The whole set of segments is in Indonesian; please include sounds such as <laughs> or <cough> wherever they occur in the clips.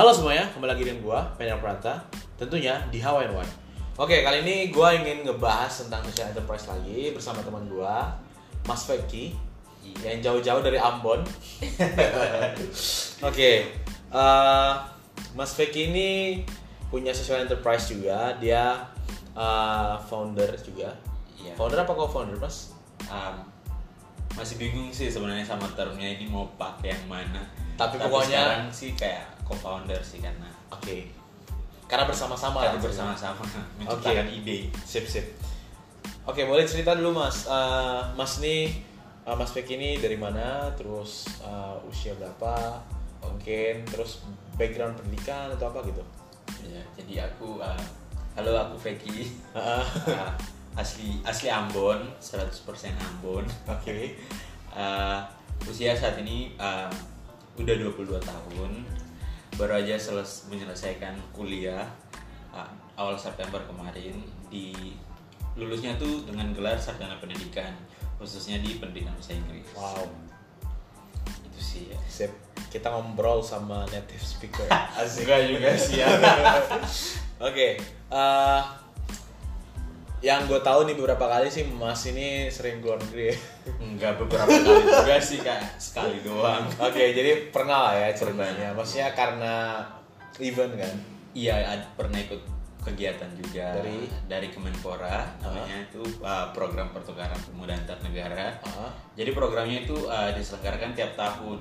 Halo semuanya, kembali lagi dengan gua, Penel Pranta Tentunya di Hawaiian Wine Oke, kali ini gua ingin ngebahas tentang social enterprise lagi Bersama teman gua, Mas Feki Yang jauh-jauh dari Ambon <laughs> Oke, eh, Mas Feki ini punya social enterprise juga Dia eh, founder juga Iya. Founder apa co-founder, Mas? Um, masih bingung sih sebenarnya sama termnya ini mau pakai yang mana. Tapi pokoknya- sekarang sih kayak co-founder sih karena Oke Karena bersama-sama lah bersama-sama menciptakan ide. Sip sip. Oke boleh cerita dulu mas. Eh, mas nih, eh, Mas Feki ini dari mana? Terus eh, usia berapa? Mungkin terus background pendidikan atau apa gitu? Ya, jadi aku uh, halo aku Feki. Heeh. Uh, asli asli Ambon, 100% Ambon. Oke. Uh, usia saat ini uh, udah 22 tahun. Baru aja seles menyelesaikan kuliah uh, awal September kemarin di lulusnya tuh dengan gelar sarjana pendidikan khususnya di pendidikan bahasa Inggris. Wow. Itu sih ya. Sip. Kita ngobrol sama native speaker. <laughs> Asik. Juga sih ya. <laughs> Oke. eh, yang gue tahu nih beberapa kali sih Mas ini sering keluar negeri. Enggak beberapa kali juga sih kayak sekali doang. Oke, jadi pernah lah ya ceritanya. Maksudnya karena event kan. Iya, pernah ikut kegiatan juga Dari? dari Kemenpora namanya itu uh, program pertukaran pemuda antar negara. Ah. Jadi programnya itu uh, diselenggarakan tiap tahun.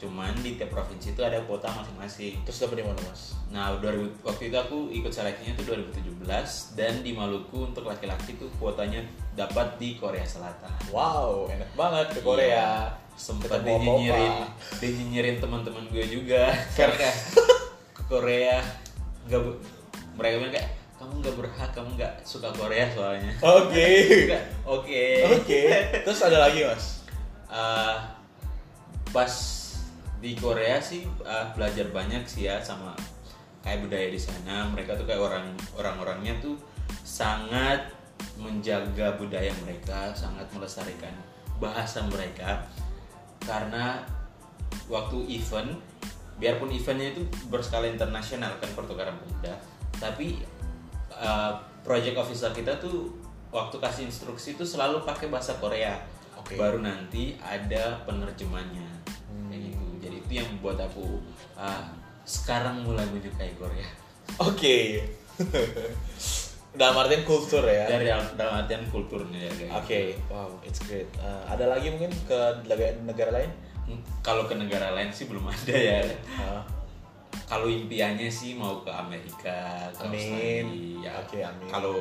Cuman di tiap provinsi itu ada kuota masing-masing. Terus dapet di mana mas? Nah, 2000, waktu itu aku ikut seleksinya itu 2017 dan di Maluku untuk laki-laki itu kuotanya dapat di Korea Selatan. Wow, enak banget ke Korea. Iya. Sempat dinyinyirin, dinyinyirin teman-teman gue juga. <laughs> Karena ke Korea nggak mereka bilang kayak kamu nggak berhak kamu nggak suka Korea soalnya Oke. Oke Oke. Terus ada lagi mas? Eh, pas di Korea sih eh, belajar banyak sih ya sama kayak budaya di sana. Mereka tuh kayak orang orang-orangnya tuh sangat menjaga budaya mereka sangat melestarikan bahasa mereka. Karena waktu event biarpun eventnya itu berskala internasional kan pertukaran pemuda tapi uh, project officer kita tuh waktu kasih instruksi itu selalu pakai bahasa Korea. Oke. baru nanti ada penerjemahnya itu yang membuat aku uh, sekarang mulai menyukai Korea Oke. Dalam artian kultur ya. dari dalam artian kulturnya ya Oke. gitu. Wow, it's great. Eh, ada lagi mungkin ke negara, lain? Hmm, kalau ke negara lain sih belum ada ya Ah, kalau impiannya sih mau ke Amerika ke Amin. Australia. Oke, amin. kalau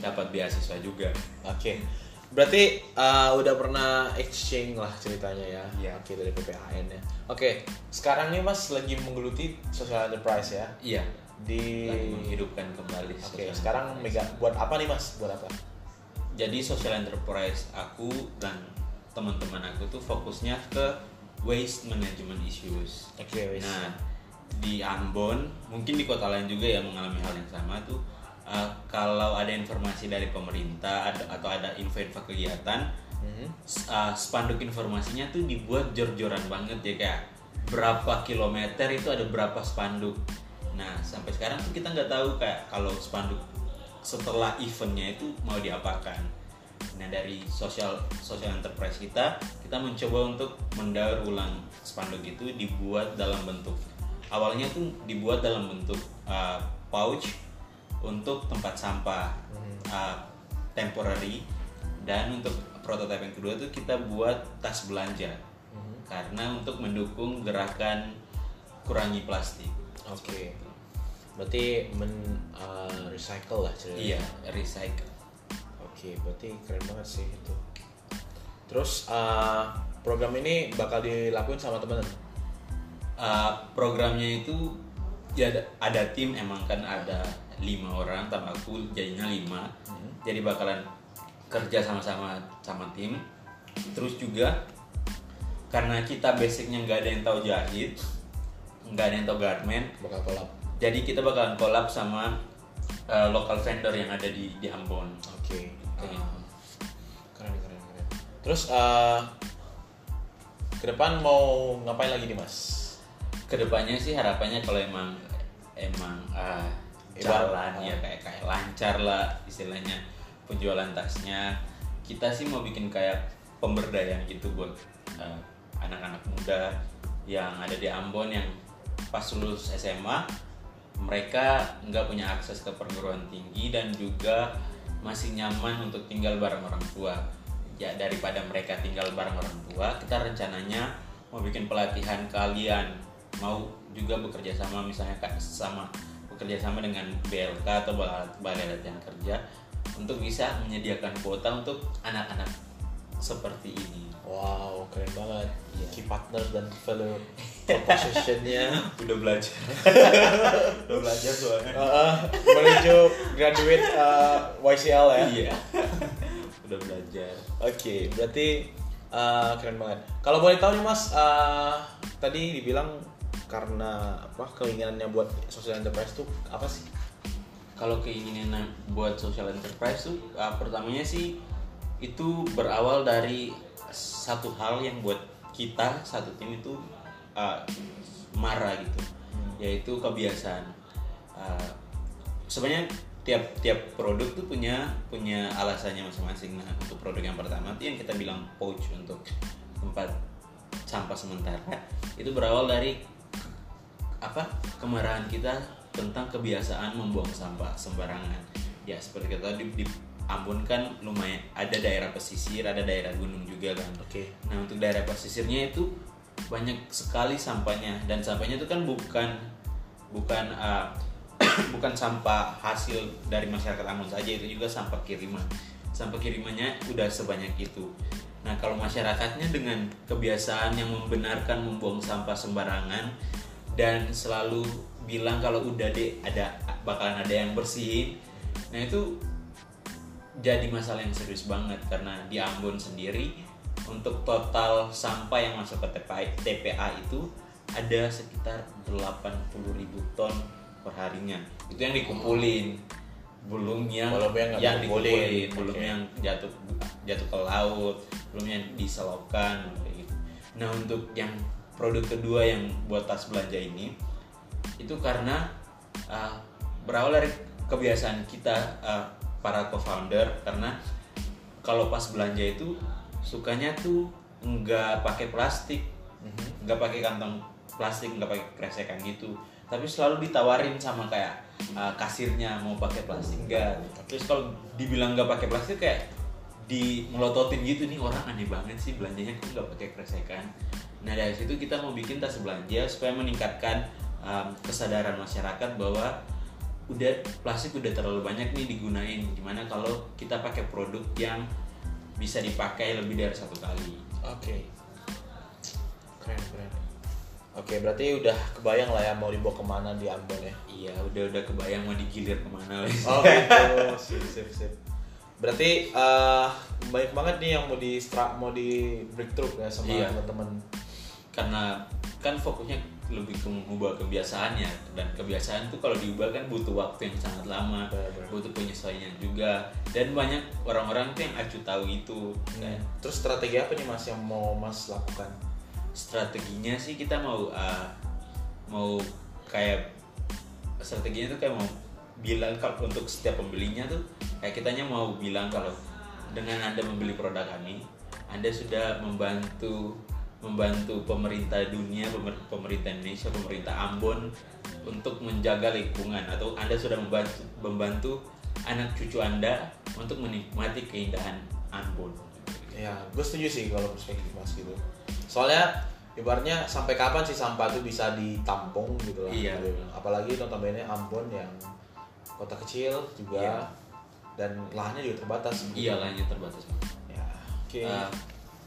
dapat beasiswa juga Oke. Berarti eh, udah pernah exchange lah ceritanya ya. Iya. Oke dari PPHN ya. Oke. Sekarang nih mas lagi menggeluti social enterprise ya. iya Di lagi menghidupkan kembali Oke, sekarang mega buat apa nih Mas? Buat apa? jadi social enterprise aku dan teman-teman aku tuh fokusnya ke waste management issues Oke, wis. nah di Ambon mungkin di kota lain juga yang mengalami hal yang sama tuh uh, kalau ada informasi dari pemerintah ada, atau ada info-info kegiatan Mhm. s- uh, spanduk informasinya tuh dibuat jor-joran banget ya kayak berapa kilometer itu ada berapa spanduk nah sampai sekarang tuh kita nggak tahu kayak kalau spanduk setelah eventnya itu mau diapakan nah dari sosial social enterprise kita kita mencoba untuk mendaur ulang spanduk itu dibuat dalam bentuk awalnya tuh dibuat dalam bentuk uh, pouch untuk tempat sampah uh, temporary dan untuk prototipe yang kedua tuh kita buat tas belanja Mhm. karena untuk mendukung gerakan kurangi plastik. Oke. Berarti men uh, recycle lah ceritanya. Iya, recycle. Oke, berarti keren banget sih itu. Terus uh, program ini bakal dilakuin sama temen Uh, programnya itu ada, ada tim emang kan ada lima orang tambah aku jadinya lima jadi bakalan kerja sama-sama sama tim terus juga karena kita basicnya nggak ada yang tahu jahit nggak ada yang tahu garment bakal collab. jadi kita bakalan collab sama uh, local vendor yang ada di di Ambon Oke. Kayak uh, gitu. keren keren keren. Terus uh, ke depan mau ngapain lagi nih Mas? Ke depannya sih harapannya kalau emang emang jalan ya kayak kayak lancar lah istilahnya penjualan tasnya. Kita sih mau bikin kayak pemberdayaan gitu buat ah, anak-anak muda yang ada di Ambon yang pas lulus SMA mereka nggak punya akses ke perguruan tinggi dan juga masih nyaman untuk tinggal bareng orang tua. Ya daripada mereka tinggal bareng orang tua kita rencananya mau bikin pelatihan kalian mau juga bekerja sama misalnya kayak sama bekerja sama dengan BLK atau Balai Latihan Kerja untuk bisa menyediakan kuota untuk anak-anak seperti ini Wow, keren banget. Iya. Key partner dan fellow propositionnya <laughs> udah belajar <laughs> udah belajar soalnya uh, menuju graduate uh, YCL ya. iya <laughs> udah belajar Oke, berarti uh, keren banget. Kalau boleh tahu nih Mas, uh, tadi dibilang karena apa keinginannya buat social enterprise tuh apa sih? kalau keinginan buat social enterprise tuh uh, pertamanya sih itu berawal dari satu hal yang buat kita satu tim itu uh, marah gitu. Yaitu kebiasaan. Uh, sebenarnya tiap tiap produk tuh punya punya alasannya masing-masing. Nah untuk produk yang pertama tuh yang kita bilang pouch untuk tempat sampah sementara itu berawal dari apa kemarahan kita tentang kebiasaan membuang sampah sembarangan. Ya seperti kita di, di Ambon kan lumayan ada daerah pesisir ada daerah gunung juga kan. Oke. nah untuk daerah pesisirnya itu banyak sekali sampahnya. Dan sampahnya itu kan bukan bukan uh, <coughs> bukan sampah hasil dari masyarakat Ambon saja itu juga sampah kiriman. Sampah kirimannya udah sebanyak itu. Nah kalau masyarakatnya dengan kebiasaan yang membenarkan membuang sampah sembarangan dan selalu bilang kalau udah deh ada bakalan ada yang bersihin. Nah itu jadi masalah yang serius banget karena di Ambon sendiri untuk total sampah yang masuk ke TPA, TPA itu ada sekitar 80.000 ton perharinya. Itu yang dikumpulin. Belum yang Belum yang yang dikumpulin. dikumpulin. belum yang jatuh jatuh ke laut belum yang diselopkan kayak gitu. Nah untuk yang produk kedua yang buat tas belanja ini itu karena uh, berawal dari kebiasaan kita uh, para co-founder. Karena kalau pas belanja itu sukanya tuh nggak pakai plastik nggak pakai kantong plastik nggak pakai kresekan gitu. Tapi selalu ditawarin sama kayak uh, kasirnya mau pakai plastik enggak terus kalau dibilang nggak pakai plastik kayak di melototin gitu nih orang aneh banget sih belanjanya kok nggak pakai kresekan nah dari situ kita mau bikin tas belanja supaya meningkatkan um, kesadaran masyarakat bahwa udah plastik udah terlalu banyak nih digunain gimana kalau kita pakai produk yang bisa dipakai lebih dari satu kali Oke. Keren keren. Oke, berarti udah kebayang lah ya mau dibawa ke mana di Ambon ya. iya udah udah kebayang mau digilir ke mana wes. Oh gitu, sip sip sip. Berarti eh, banyak banget nih yang mau di stra- mau di breakthrough ya sama Iya. teman-teman. Karena kan fokusnya lebih ke mengubah kebiasaannya dan kebiasaan tuh kalau diubah kan butuh waktu yang sangat lama Benar-benar. butuh penyesuaian juga dan banyak orang-orang tuh yang acu tahu itu Kayak Terus strategi apa nih Mas yang mau Mas lakukan? strateginya sih kita mau uh, mau kayak strateginya tuh kayak mau bilang kalau untuk setiap pembelinya tuh kayak kitanya mau bilang kalau dengan anda membeli produk kami anda sudah membantu membantu pemerintah dunia pemer- pemerintah Indonesia pemerintah Ambon untuk menjaga lingkungan atau anda sudah membantu membantu anak cucu anda untuk menikmati keindahan Ambon Ya, gue setuju sih kalau perspektif Mas gitu. Soalnya ibaratnya sampai kapan sih sampah itu bisa ditampung gitu lah. Iya. Bilang. Apalagi notabene Ambon yang kota kecil juga Iya. dan lahannya juga terbatas. iya lainnya terbatas Bang. Ya. Oke. Uh,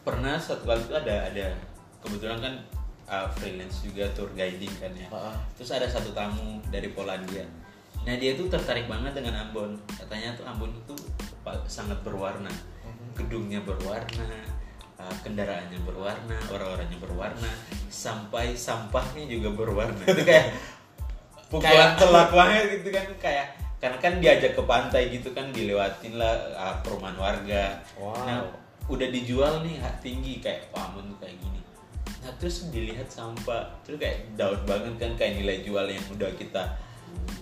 pernah satu kali itu ada ada kebetulan kan uh, freelance juga tour guiding kan ya. Heeh. terus ada satu tamu dari Polandia. Nah dia tuh tertarik banget dengan Ambon. Katanya tuh Ambon itu sangat berwarna. Gedungnya berwarna uh, kendaraannya berwarna orang-orangnya berwarna sampai sampahnya juga berwarna. Itu kayak <laughs> pukulan <laughs> telak banget gitu kan kayak karena kan diajak ke pantai gitu kan dilewatin lah uh, perumahan warga. Wow. nah udah dijual nih hak tinggi kayak tuh kayak gini. Nah terus dilihat sampah terus kayak down banget kan kayak nilai jual yang udah kita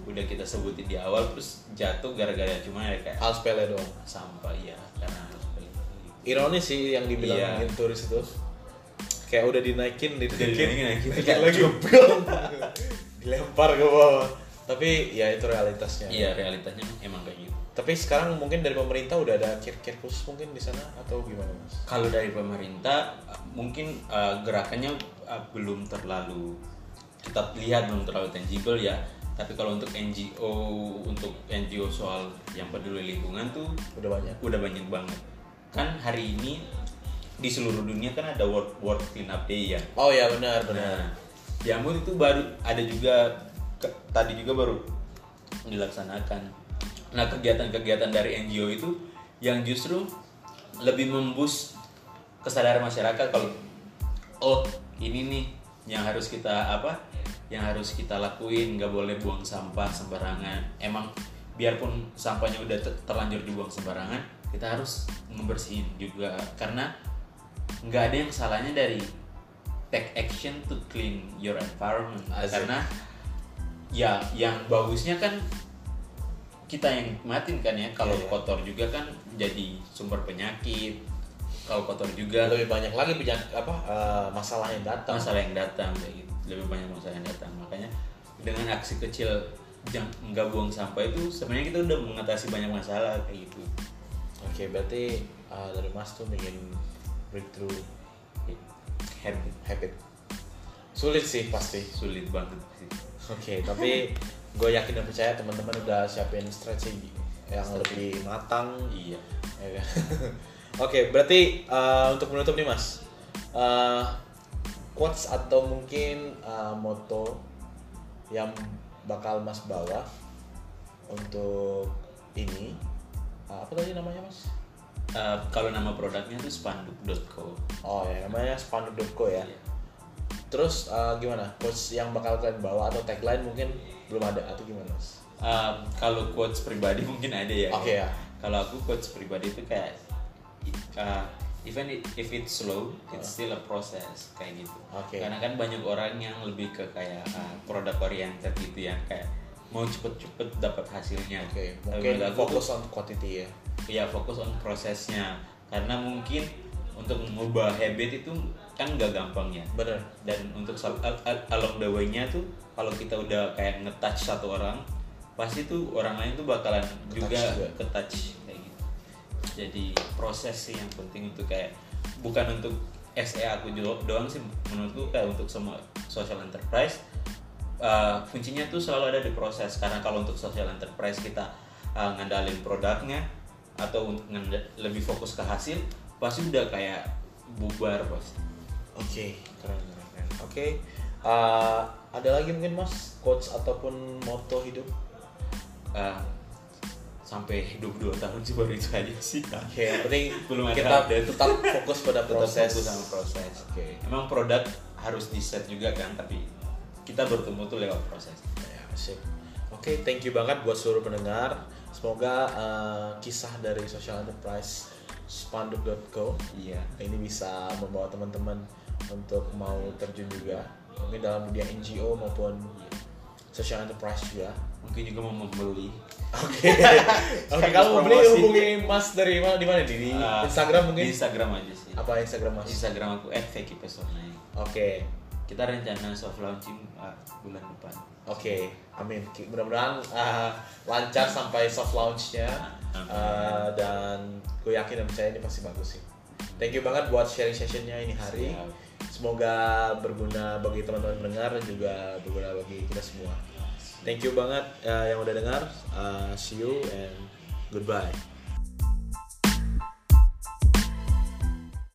udah kita sebutin di awal terus jatuh gara-gara cuma ya kayak hal sepele doang. sampah ya karena hal sepele. ironis sih yang dibilangin Iya. turis itu. Kayak udah dinaikin dinaikin, dinaikin, <laughs> naikin, dinaikin kayak lagi. <laughs> dilempar ke bawah. Tapi ya itu realitasnya. Iya realitanya emang kayak gitu tapi sekarang mungkin dari pemerintah udah ada kir-kir khusus mungkin di sana atau gimana mas? Kalau dari pemerintah mungkin uh, gerakannya uh, belum terlalu kita lihat belum terlalu tangible ya. Tapi kalau untuk NGO untuk NGO soal yang peduli lingkungan tuh udah banyak. udah banyak banget. Kan hari ini di seluruh dunia kan ada World World Cleanup Day ya? Oh ya benar benar. Nah, di Ambon itu baru ada juga ke- tadi juga baru dilaksanakan. Nah, kegiatan-kegiatan dari NGO itu yang justru lebih membus kesadaran masyarakat kalau oh ini nih yang harus kita apa? Yang harus kita lakuin nggak boleh buang sampah sembarangan. Emang biarpun sampahnya udah ter- terlanjur dibuang sembarangan, kita harus membersihin juga karena nggak ada yang salahnya dari take action to clean your environment Asik. karena ya yang bagusnya kan kita yang nikmatin kan ya. Kalau iya. kotor juga kan jadi sumber penyakit. Kalau kotor juga lebih banyak lagi penyakit apa eh, masalah yang datang. Masalah yang datang kayak gitu. Lebih banyak masalah yang datang. Makanya dengan aksi kecil jangan nggak buang sampah itu sebenarnya kita udah mengatasi banyak masalah kayak gitu. Oke berarti eh, dari mas tuh ingin breakthrough habit. Habit. Sulit sih pasti. Sulit banget sih. Oke, tapi <laughs> gue yakin dan percaya teman-teman udah siapin strategi yang lebih matang. iya ya kan? <laughs> Oke, berarti uh, untuk menutup nih mas, uh, quotes atau mungkin uh, moto yang bakal mas bawa untuk ini uh, apa tadi namanya mas? Eh, kalau nama produknya tuh spanduk.co Oh ya, namanya spanduk.co ya. Iya. Terus uh, gimana? Quotes yang bakal kalian bawa atau tagline mungkin belum ada atau gimana mas? Um, kalau quotes pribadi <laughs> mungkin ada ya. Oke, ya. Kalau aku quotes pribadi itu kayak uh, even it- if it's slow, it's still a process kayak gitu. Oke. Karena kan banyak orang yang lebih ke kayak uh, produk oriented gitu ya, kayak mau cepet-cepet dapat hasilnya. Oke, Tapi mungkin fokus on quantity ya. ya fokus on prosesnya karena mungkin untuk mengubah habit itu kan nggak gampang ya Bener. dan untuk along the way-nya tuh kalau kita udah kayak nge-touch satu orang pasti tuh orang lain tuh bakalan juga juga. ke-touch kayak gitu jadi proses sih yang penting untuk kayak bukan untuk SE aku do- doang sih menurutku kayak untuk semua social enterprise uh, kuncinya tuh selalu ada di proses karena kalau untuk social enterprise kita uh, ngandalin produknya atau untuk lebih fokus ke hasil pasti udah kayak bubar pasti Oke, keren keren. keren. Oke, uh, ada lagi mungkin mas quotes ataupun moto hidup? uh, sampai 22 tahun sih baru itu aja sih Oke, yang penting <laughs> Belum ada kita update. tetap fokus pada Tetap proses. fokus sama proses Oke. emang produk harus di set juga kan tapi kita bertemu tuh lewat proses Ya, sip. Oke, thank you banget buat seluruh pendengar. Semoga uh, kisah dari social enterprise spanduk.co iya ini bisa membawa teman-teman untuk mau terjun juga mungkin dalam dunia NGO maupun social enterprise juga. mungkin juga mau membeli Oke. <laughs> Oke, kalau mau beli hubungi Mas dari mana di mana di, Uh, Instagram mungkin? di Instagram aja sih Apa Instagram Mas? Instagram aku @vekipesonai Oke. Kita rencana soft launching uh, bulan depan Oke, amin. Ki- Mudah-mudahan uh, lancar sampai soft launchnya Amin. Uh, dan gue yakin dan percaya ini pasti bagus sih. Thank you banget buat sharing sessionnya ini hari. Semoga berguna bagi teman-teman pendengar dan juga berguna bagi kita semua. Thank you banget uh, yang udah dengar. Uh, see you and goodbye.